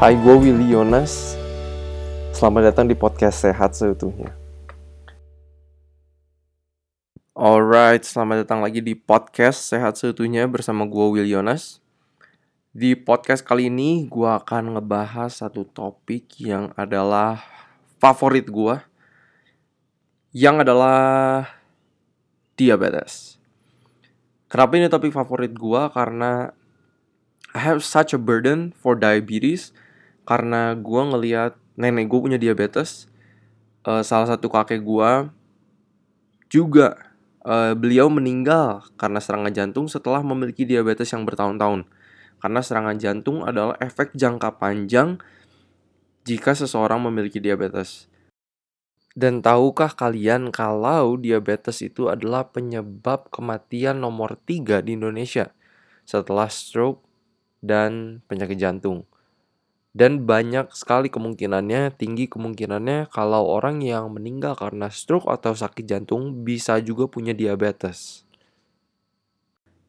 Hai, gue Willy Yonas. Selamat datang di podcast Sehat Seutuhnya. Alright, selamat datang lagi di podcast Sehat Seutuhnya bersama gue Willy Yonas. Di podcast kali ini, gue akan ngebahas satu topik yang adalah favorit gue. Yang adalah diabetes. Kenapa ini topik favorit gue? Karena I have such a burden for diabetes karena gue ngeliat nenek gue punya diabetes uh, salah satu kakek gue juga uh, beliau meninggal karena serangan jantung setelah memiliki diabetes yang bertahun-tahun karena serangan jantung adalah efek jangka panjang jika seseorang memiliki diabetes dan tahukah kalian kalau diabetes itu adalah penyebab kematian nomor 3 di Indonesia setelah stroke dan penyakit jantung. Dan banyak sekali kemungkinannya, tinggi kemungkinannya kalau orang yang meninggal karena stroke atau sakit jantung bisa juga punya diabetes.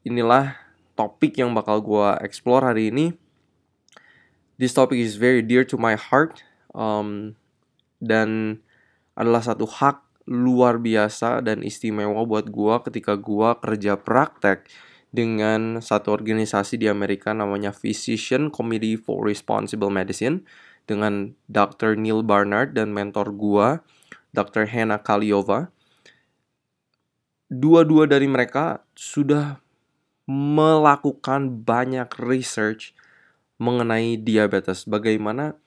Inilah topik yang bakal gue explore hari ini. This topic is very dear to my heart um, dan adalah satu hak luar biasa dan istimewa buat gue ketika gue kerja praktek dengan satu organisasi di Amerika namanya Physician Committee for Responsible Medicine dengan Dr. Neil Barnard dan mentor gua, Dr. Hannah Kaliova. Dua-dua dari mereka sudah melakukan banyak research mengenai diabetes, bagaimana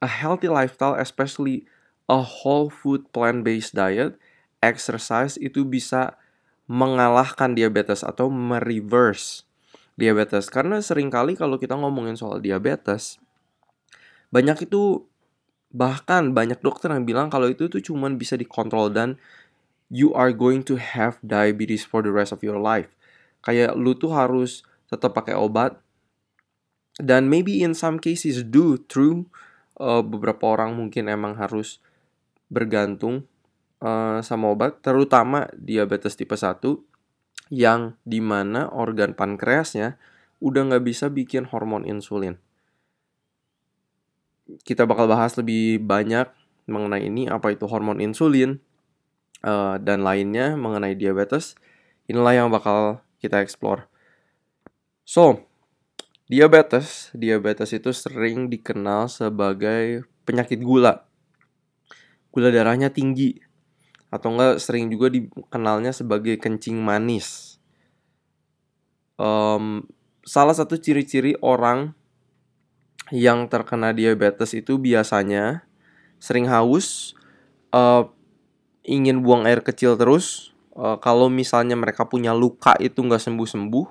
a healthy lifestyle especially a whole food plant-based diet, exercise itu bisa mengalahkan diabetes atau mereverse diabetes. Karena sering kali kalau kita ngomongin soal diabetes banyak itu bahkan banyak dokter yang bilang kalau itu tuh cuman bisa dikontrol dan you are going to have diabetes for the rest of your life. Kayak lu tuh harus tetap pakai obat dan maybe in some cases do true uh, beberapa orang mungkin emang harus bergantung uh, sama obat, terutama diabetes tipe 1 yang di mana organ pankreasnya udah nggak bisa bikin hormon insulin. Kita bakal bahas lebih banyak mengenai ini, apa itu hormon insulin, uh, dan lainnya mengenai diabetes. Inilah yang bakal kita explore. So, diabetes, diabetes itu sering dikenal sebagai penyakit gula. Gula darahnya tinggi, atau enggak sering juga dikenalnya sebagai kencing manis. Um, salah satu ciri-ciri orang yang terkena diabetes itu biasanya sering haus, uh, ingin buang air kecil terus. Uh, kalau misalnya mereka punya luka itu nggak sembuh-sembuh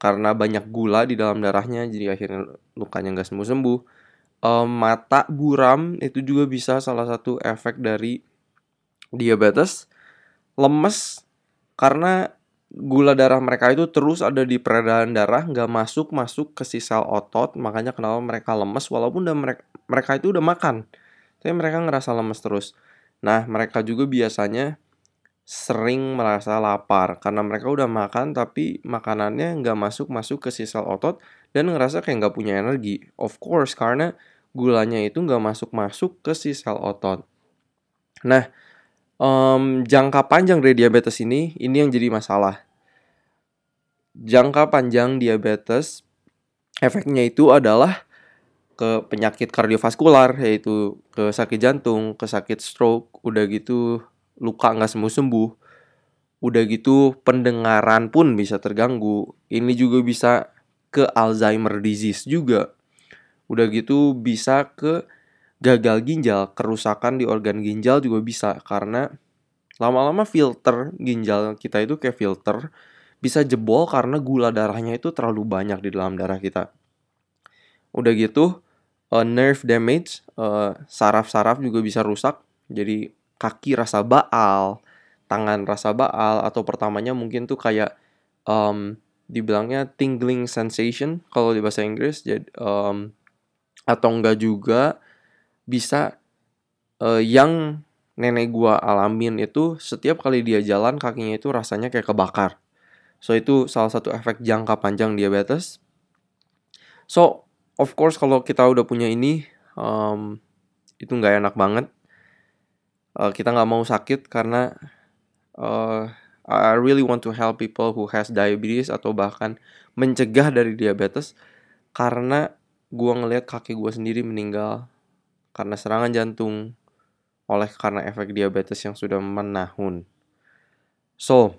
karena banyak gula di dalam darahnya, jadi akhirnya lukanya nggak sembuh-sembuh. Uh, mata buram itu juga bisa salah satu efek dari diabetes, lemes karena gula darah mereka itu terus ada di peredaran darah nggak masuk masuk ke si sel otot makanya kenapa mereka lemes walaupun udah mereka mereka itu udah makan tapi mereka ngerasa lemes terus. Nah mereka juga biasanya sering merasa lapar karena mereka udah makan tapi makanannya nggak masuk masuk ke si sel otot dan ngerasa kayak nggak punya energi. Of course karena gulanya itu nggak masuk masuk ke si sel otot. Nah um, jangka panjang dari diabetes ini, ini yang jadi masalah. Jangka panjang diabetes, efeknya itu adalah ke penyakit kardiovaskular, yaitu ke sakit jantung, ke sakit stroke, udah gitu luka nggak sembuh-sembuh, udah gitu pendengaran pun bisa terganggu. Ini juga bisa ke Alzheimer disease juga. Udah gitu bisa ke gagal ginjal, kerusakan di organ ginjal juga bisa karena lama-lama filter ginjal kita itu kayak filter bisa jebol karena gula darahnya itu terlalu banyak di dalam darah kita. Udah gitu, uh, nerve damage, uh, saraf-saraf juga bisa rusak. Jadi kaki rasa baal, tangan rasa baal atau pertamanya mungkin tuh kayak um, dibilangnya tingling sensation kalau di bahasa Inggris. Jadi um, atau enggak juga bisa uh, yang nenek gua alamin itu setiap kali dia jalan kakinya itu rasanya kayak kebakar. So itu salah satu efek jangka panjang diabetes. So of course kalau kita udah punya ini um, itu nggak enak banget uh, kita nggak mau sakit karena uh, I really want to help people who has diabetes atau bahkan mencegah dari diabetes karena gue ngelihat kakek gue sendiri meninggal karena serangan jantung oleh karena efek diabetes yang sudah menahun. So,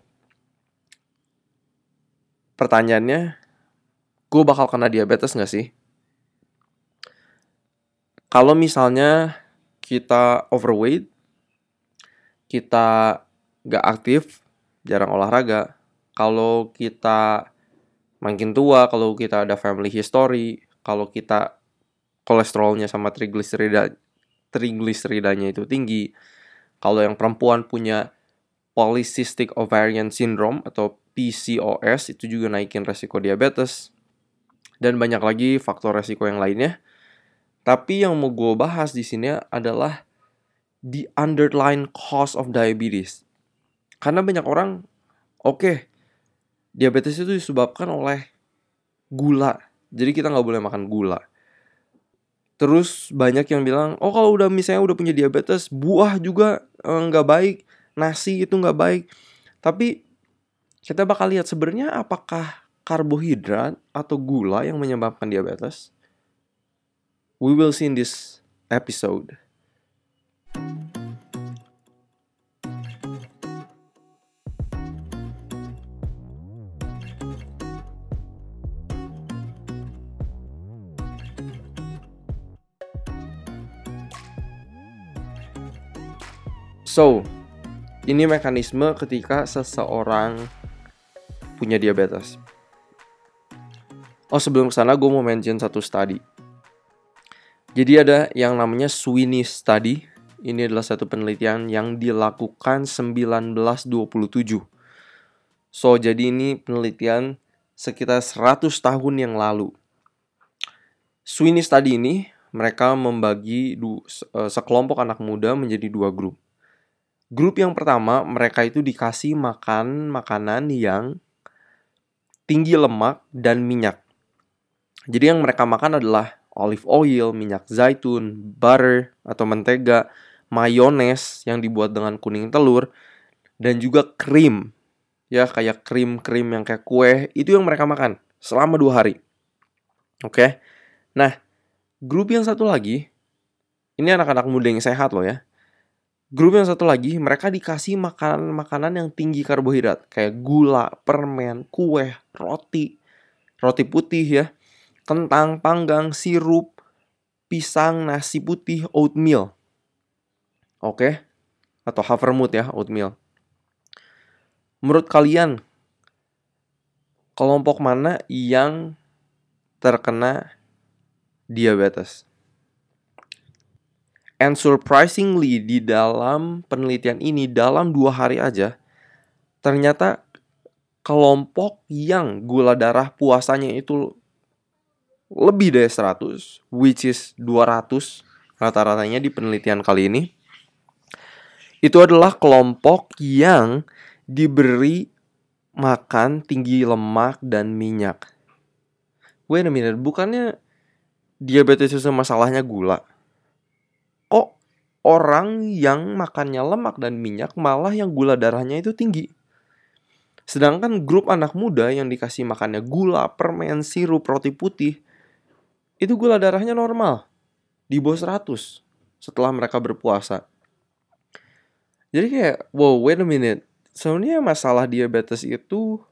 pertanyaannya, gue bakal kena diabetes gak sih? Kalau misalnya kita overweight, kita gak aktif, jarang olahraga, kalau kita makin tua, kalau kita ada family history, kalau kita kolesterolnya sama trigliserida trigliseridanya itu tinggi. Kalau yang perempuan punya polycystic ovarian syndrome atau PCOS itu juga naikin resiko diabetes. Dan banyak lagi faktor resiko yang lainnya. Tapi yang mau gue bahas di sini adalah the underlying cause of diabetes. Karena banyak orang, oke, okay, diabetes itu disebabkan oleh gula. Jadi kita nggak boleh makan gula. Terus banyak yang bilang, oh kalau udah misalnya udah punya diabetes, buah juga eh, nggak baik, nasi itu nggak baik. Tapi kita bakal lihat sebenarnya apakah karbohidrat atau gula yang menyebabkan diabetes. We will see in this episode. So, ini mekanisme ketika seseorang punya diabetes. Oh, sebelum ke sana gue mau mention satu study. Jadi ada yang namanya Sweeney Study. Ini adalah satu penelitian yang dilakukan 1927. So, jadi ini penelitian sekitar 100 tahun yang lalu. Sweeney Study ini mereka membagi sekelompok anak muda menjadi dua grup. Grup yang pertama mereka itu dikasih makan makanan yang tinggi lemak dan minyak. Jadi yang mereka makan adalah olive oil, minyak zaitun, butter atau mentega, mayones yang dibuat dengan kuning telur, dan juga krim. Ya, kayak krim-krim yang kayak kue, itu yang mereka makan selama dua hari. Oke. Nah, grup yang satu lagi, ini anak-anak muda yang sehat loh ya. Grup yang satu lagi, mereka dikasih makanan-makanan yang tinggi karbohidrat. Kayak gula, permen, kue, roti, roti putih ya kentang panggang, sirup, pisang, nasi putih, oatmeal. Oke? Okay? Atau havermut ya, oatmeal. Menurut kalian, kelompok mana yang terkena diabetes? And surprisingly di dalam penelitian ini dalam dua hari aja ternyata kelompok yang gula darah puasanya itu lebih dari 100, which is 200 rata-ratanya di penelitian kali ini. Itu adalah kelompok yang diberi makan tinggi lemak dan minyak. Wait a minute, bukannya diabetes itu masalahnya gula? Kok orang yang makannya lemak dan minyak malah yang gula darahnya itu tinggi? Sedangkan grup anak muda yang dikasih makannya gula, permen, sirup, roti putih, itu gula darahnya normal di bawah 100 setelah mereka berpuasa. Jadi kayak, wow, wait a minute. Sebenarnya masalah diabetes itu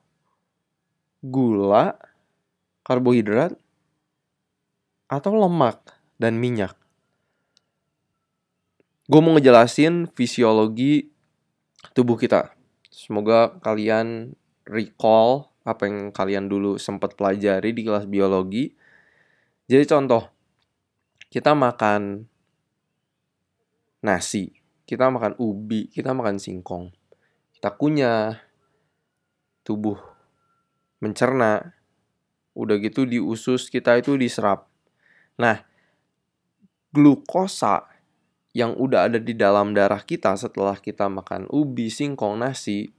gula, karbohidrat, atau lemak dan minyak. Gue mau ngejelasin fisiologi tubuh kita. Semoga kalian recall apa yang kalian dulu sempat pelajari di kelas biologi jadi contoh, kita makan nasi, kita makan ubi, kita makan singkong. Kita kunyah, tubuh mencerna, udah gitu di usus kita itu diserap. Nah, glukosa yang udah ada di dalam darah kita setelah kita makan ubi, singkong, nasi,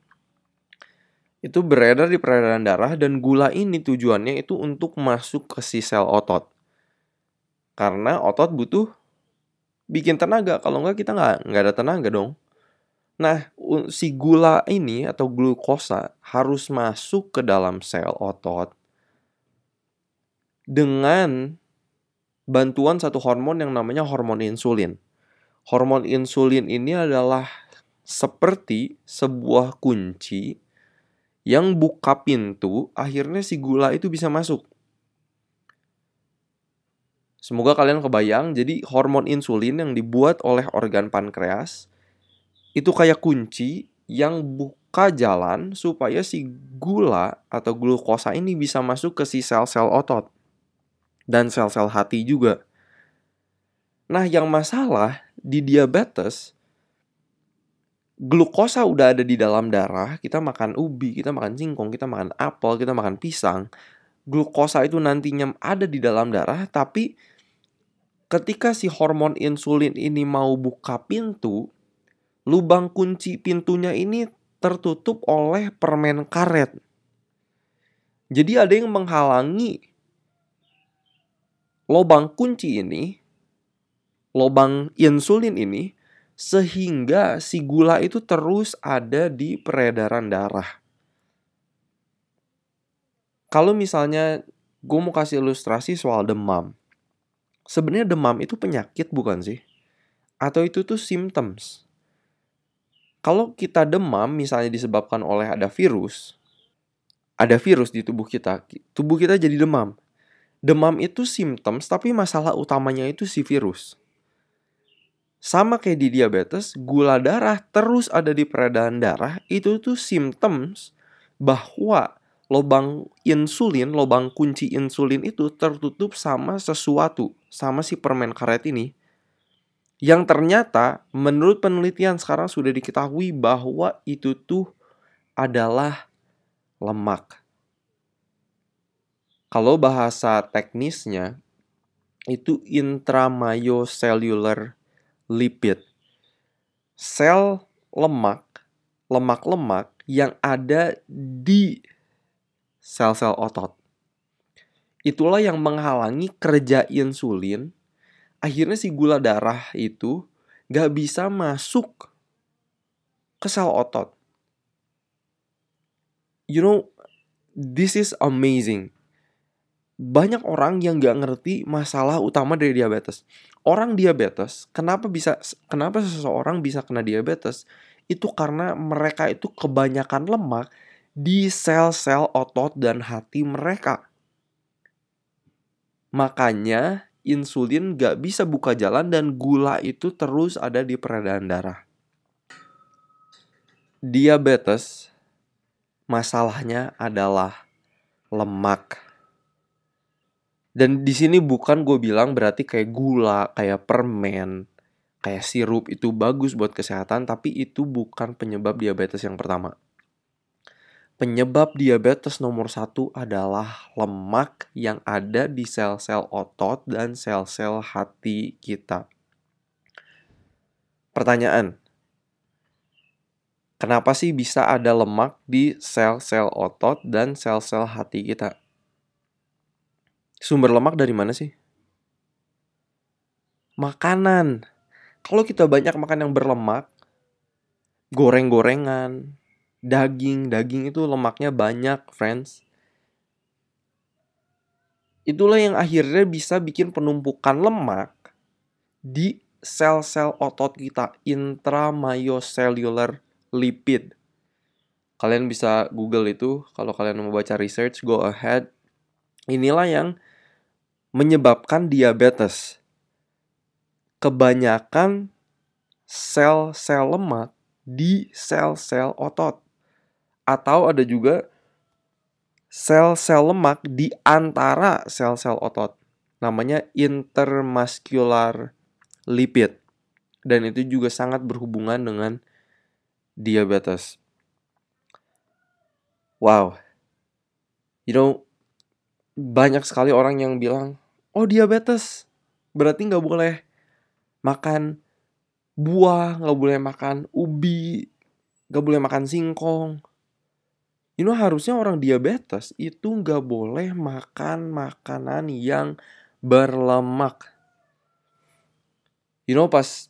itu beredar di peredaran darah dan gula ini tujuannya itu untuk masuk ke si sel otot. Karena otot butuh bikin tenaga. Kalau nggak kita nggak nggak ada tenaga dong. Nah, si gula ini atau glukosa harus masuk ke dalam sel otot dengan bantuan satu hormon yang namanya hormon insulin. Hormon insulin ini adalah seperti sebuah kunci yang buka pintu, akhirnya si gula itu bisa masuk. Semoga kalian kebayang, jadi hormon insulin yang dibuat oleh organ pankreas itu kayak kunci yang buka jalan supaya si gula atau glukosa ini bisa masuk ke si sel-sel otot dan sel-sel hati juga. Nah, yang masalah di diabetes glukosa udah ada di dalam darah, kita makan ubi, kita makan singkong, kita makan apel, kita makan pisang. Glukosa itu nantinya ada di dalam darah, tapi ketika si hormon insulin ini mau buka pintu, lubang kunci pintunya ini tertutup oleh permen karet. Jadi ada yang menghalangi lubang kunci ini, lubang insulin ini sehingga si gula itu terus ada di peredaran darah. Kalau misalnya gue mau kasih ilustrasi soal demam. Sebenarnya demam itu penyakit bukan sih? Atau itu tuh symptoms? Kalau kita demam misalnya disebabkan oleh ada virus, ada virus di tubuh kita, tubuh kita jadi demam. Demam itu symptoms tapi masalah utamanya itu si virus. Sama kayak di diabetes, gula darah terus ada di peredaran darah, itu tuh symptoms bahwa lubang insulin, lubang kunci insulin itu tertutup sama sesuatu, sama si permen karet ini. Yang ternyata menurut penelitian sekarang sudah diketahui bahwa itu tuh adalah lemak. Kalau bahasa teknisnya itu intramyocellular lipid. Sel lemak, lemak-lemak yang ada di sel-sel otot. Itulah yang menghalangi kerja insulin. Akhirnya si gula darah itu gak bisa masuk ke sel otot. You know, this is amazing banyak orang yang nggak ngerti masalah utama dari diabetes. Orang diabetes, kenapa bisa kenapa seseorang bisa kena diabetes? Itu karena mereka itu kebanyakan lemak di sel-sel otot dan hati mereka. Makanya insulin nggak bisa buka jalan dan gula itu terus ada di peredaran darah. Diabetes masalahnya adalah lemak dan di sini bukan gue bilang berarti kayak gula, kayak permen, kayak sirup itu bagus buat kesehatan, tapi itu bukan penyebab diabetes yang pertama. Penyebab diabetes nomor satu adalah lemak yang ada di sel-sel otot dan sel-sel hati kita. Pertanyaan, kenapa sih bisa ada lemak di sel-sel otot dan sel-sel hati kita? Sumber lemak dari mana sih? Makanan. Kalau kita banyak makan yang berlemak, goreng-gorengan, daging, daging itu lemaknya banyak, friends. Itulah yang akhirnya bisa bikin penumpukan lemak di sel-sel otot kita, intramyocellular lipid. Kalian bisa Google itu, kalau kalian mau baca research, go ahead. Inilah yang menyebabkan diabetes. Kebanyakan sel-sel lemak di sel-sel otot. Atau ada juga sel-sel lemak di antara sel-sel otot. Namanya intermuscular lipid. Dan itu juga sangat berhubungan dengan diabetes. Wow. You know, banyak sekali orang yang bilang, oh diabetes, berarti nggak boleh makan buah, nggak boleh makan ubi, nggak boleh makan singkong. You know harusnya orang diabetes itu nggak boleh makan makanan yang berlemak. You know pas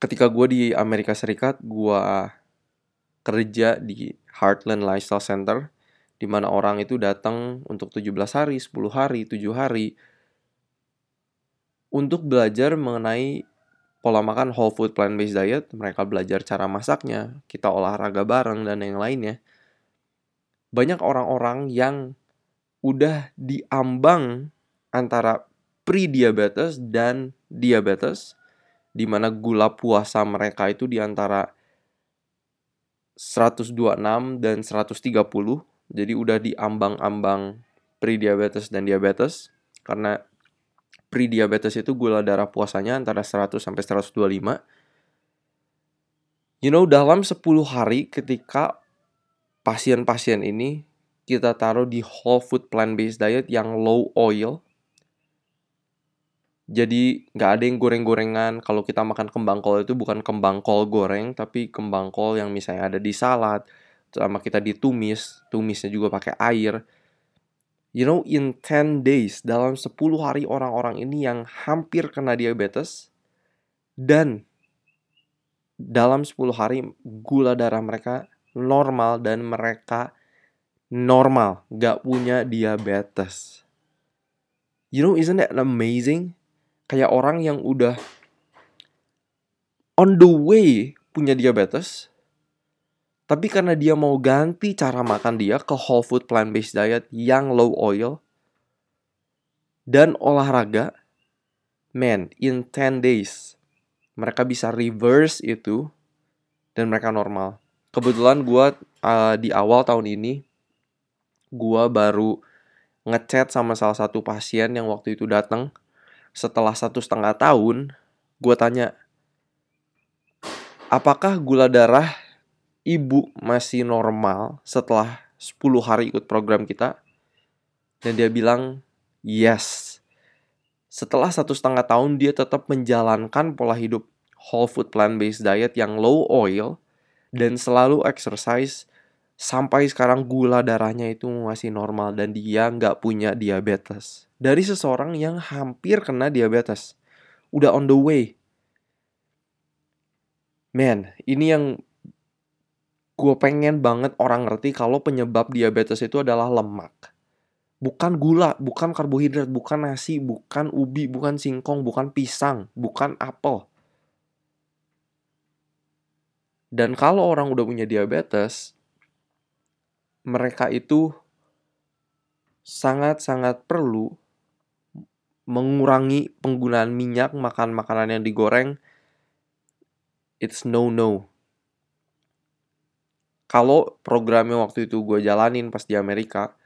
ketika gue di Amerika Serikat, gue kerja di Heartland Lifestyle Center, di mana orang itu datang untuk 17 hari, 10 hari, 7 hari, untuk belajar mengenai pola makan whole food plant-based diet, mereka belajar cara masaknya, kita olahraga bareng, dan yang lainnya. Banyak orang-orang yang udah diambang antara pre-diabetes dan diabetes, di mana gula puasa mereka itu di antara 126 dan 130. Jadi udah diambang-ambang pre-diabetes dan diabetes karena pre-diabetes itu gula darah puasanya antara 100 sampai 125. You know, dalam 10 hari ketika pasien-pasien ini kita taruh di whole food plant-based diet yang low oil, jadi nggak ada yang goreng-gorengan. Kalau kita makan kembang kol itu bukan kembang kol goreng, tapi kembang kol yang misalnya ada di salad, sama kita ditumis, tumisnya juga pakai air. You know, in 10 days, dalam 10 hari orang-orang ini yang hampir kena diabetes, dan dalam 10 hari gula darah mereka normal dan mereka normal, gak punya diabetes. You know, isn't that amazing? kayak orang yang udah on the way punya diabetes tapi karena dia mau ganti cara makan dia ke whole food plant based diet yang low oil dan olahraga man in 10 days mereka bisa reverse itu dan mereka normal. Kebetulan gue uh, di awal tahun ini gue baru ngechat sama salah satu pasien yang waktu itu datang setelah satu setengah tahun, gue tanya, apakah gula darah ibu masih normal setelah 10 hari ikut program kita? Dan dia bilang, yes. Setelah satu setengah tahun, dia tetap menjalankan pola hidup whole food plant-based diet yang low oil dan selalu exercise sampai sekarang gula darahnya itu masih normal dan dia nggak punya diabetes dari seseorang yang hampir kena diabetes. Udah on the way. Man, ini yang gue pengen banget orang ngerti kalau penyebab diabetes itu adalah lemak. Bukan gula, bukan karbohidrat, bukan nasi, bukan ubi, bukan singkong, bukan pisang, bukan apel. Dan kalau orang udah punya diabetes, mereka itu sangat-sangat perlu mengurangi penggunaan minyak, makan makanan yang digoreng, it's no-no. Kalau programnya waktu itu gue jalanin pas di Amerika,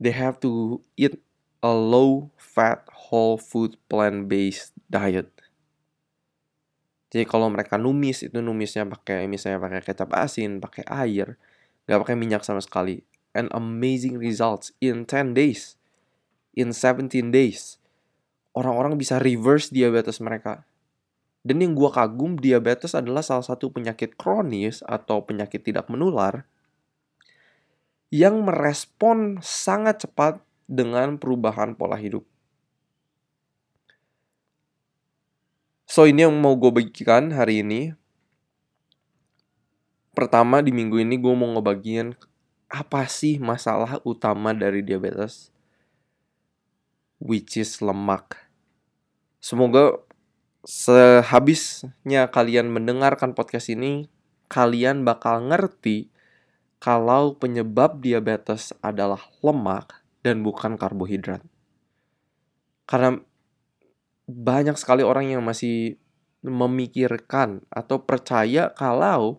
they have to eat a low fat whole food plant based diet. Jadi kalau mereka numis itu numisnya pakai misalnya pakai kecap asin, pakai air, nggak pakai minyak sama sekali. And amazing results in 10 days in 17 days. Orang-orang bisa reverse diabetes mereka. Dan yang gue kagum, diabetes adalah salah satu penyakit kronis atau penyakit tidak menular yang merespon sangat cepat dengan perubahan pola hidup. So ini yang mau gue bagikan hari ini. Pertama di minggu ini gue mau ngebagiin apa sih masalah utama dari diabetes which is lemak. Semoga sehabisnya kalian mendengarkan podcast ini, kalian bakal ngerti kalau penyebab diabetes adalah lemak dan bukan karbohidrat. Karena banyak sekali orang yang masih memikirkan atau percaya kalau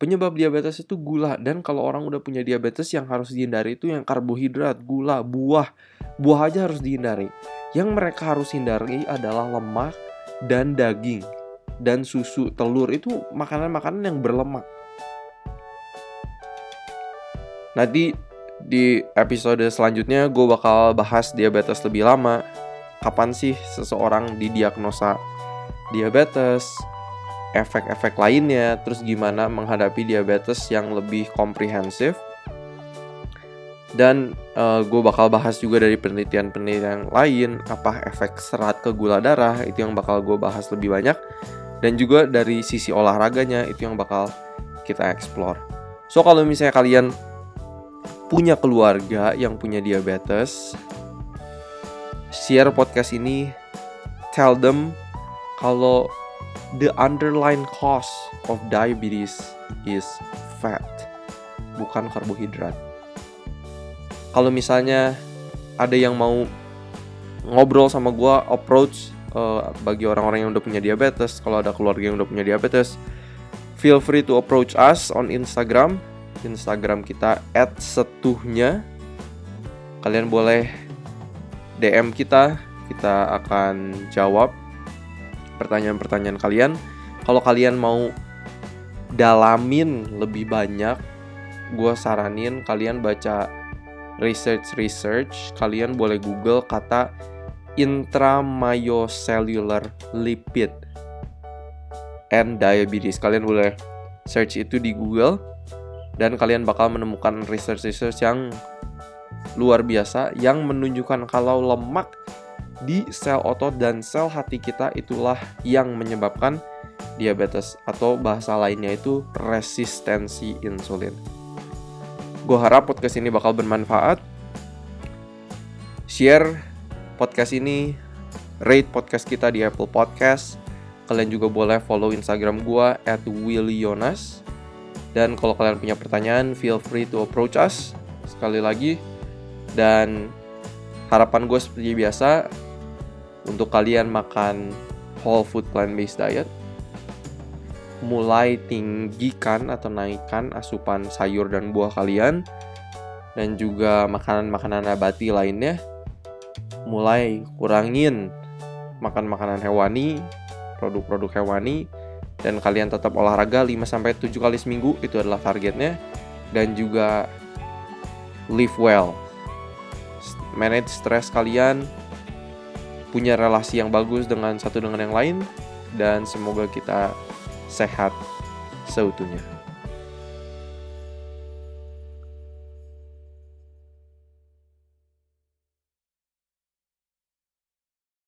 penyebab diabetes itu gula dan kalau orang udah punya diabetes yang harus dihindari itu yang karbohidrat, gula, buah. Buah aja harus dihindari. Yang mereka harus hindari adalah lemak dan daging dan susu, telur itu makanan-makanan yang berlemak. Nanti di episode selanjutnya gue bakal bahas diabetes lebih lama. Kapan sih seseorang didiagnosa diabetes, efek-efek lainnya, terus gimana menghadapi diabetes yang lebih komprehensif. Dan uh, gue bakal bahas juga dari penelitian-penelitian lain apa efek serat ke gula darah itu yang bakal gue bahas lebih banyak. Dan juga dari sisi olahraganya itu yang bakal kita explore. So kalau misalnya kalian punya keluarga yang punya diabetes share podcast ini. Tell them kalau the underlying cause of diabetes is fat bukan karbohidrat kalau misalnya ada yang mau ngobrol sama gue approach uh, bagi orang-orang yang udah punya diabetes kalau ada keluarga yang udah punya diabetes feel free to approach us on Instagram. Instagram kita @setuhnya. Kalian boleh DM kita kita akan jawab pertanyaan-pertanyaan kalian. Kalau kalian mau dalamin lebih banyak gue saranin kalian baca research research kalian boleh google kata intramyocellular lipid and diabetes kalian boleh search itu di google dan kalian bakal menemukan research research yang luar biasa yang menunjukkan kalau lemak di sel otot dan sel hati kita itulah yang menyebabkan diabetes atau bahasa lainnya itu resistensi insulin. Gue harap podcast ini bakal bermanfaat. Share podcast ini, rate podcast kita di Apple Podcast. Kalian juga boleh follow Instagram gue at willyonas. Dan kalau kalian punya pertanyaan, feel free to approach us. Sekali lagi, dan harapan gue seperti biasa, untuk kalian makan whole food plant-based diet, mulai tinggikan atau naikkan asupan sayur dan buah kalian dan juga makanan-makanan nabati lainnya mulai kurangin makan makanan hewani produk-produk hewani dan kalian tetap olahraga 5 sampai 7 kali seminggu itu adalah targetnya dan juga live well. Manage stress kalian punya relasi yang bagus dengan satu dengan yang lain dan semoga kita sehat seutuhnya.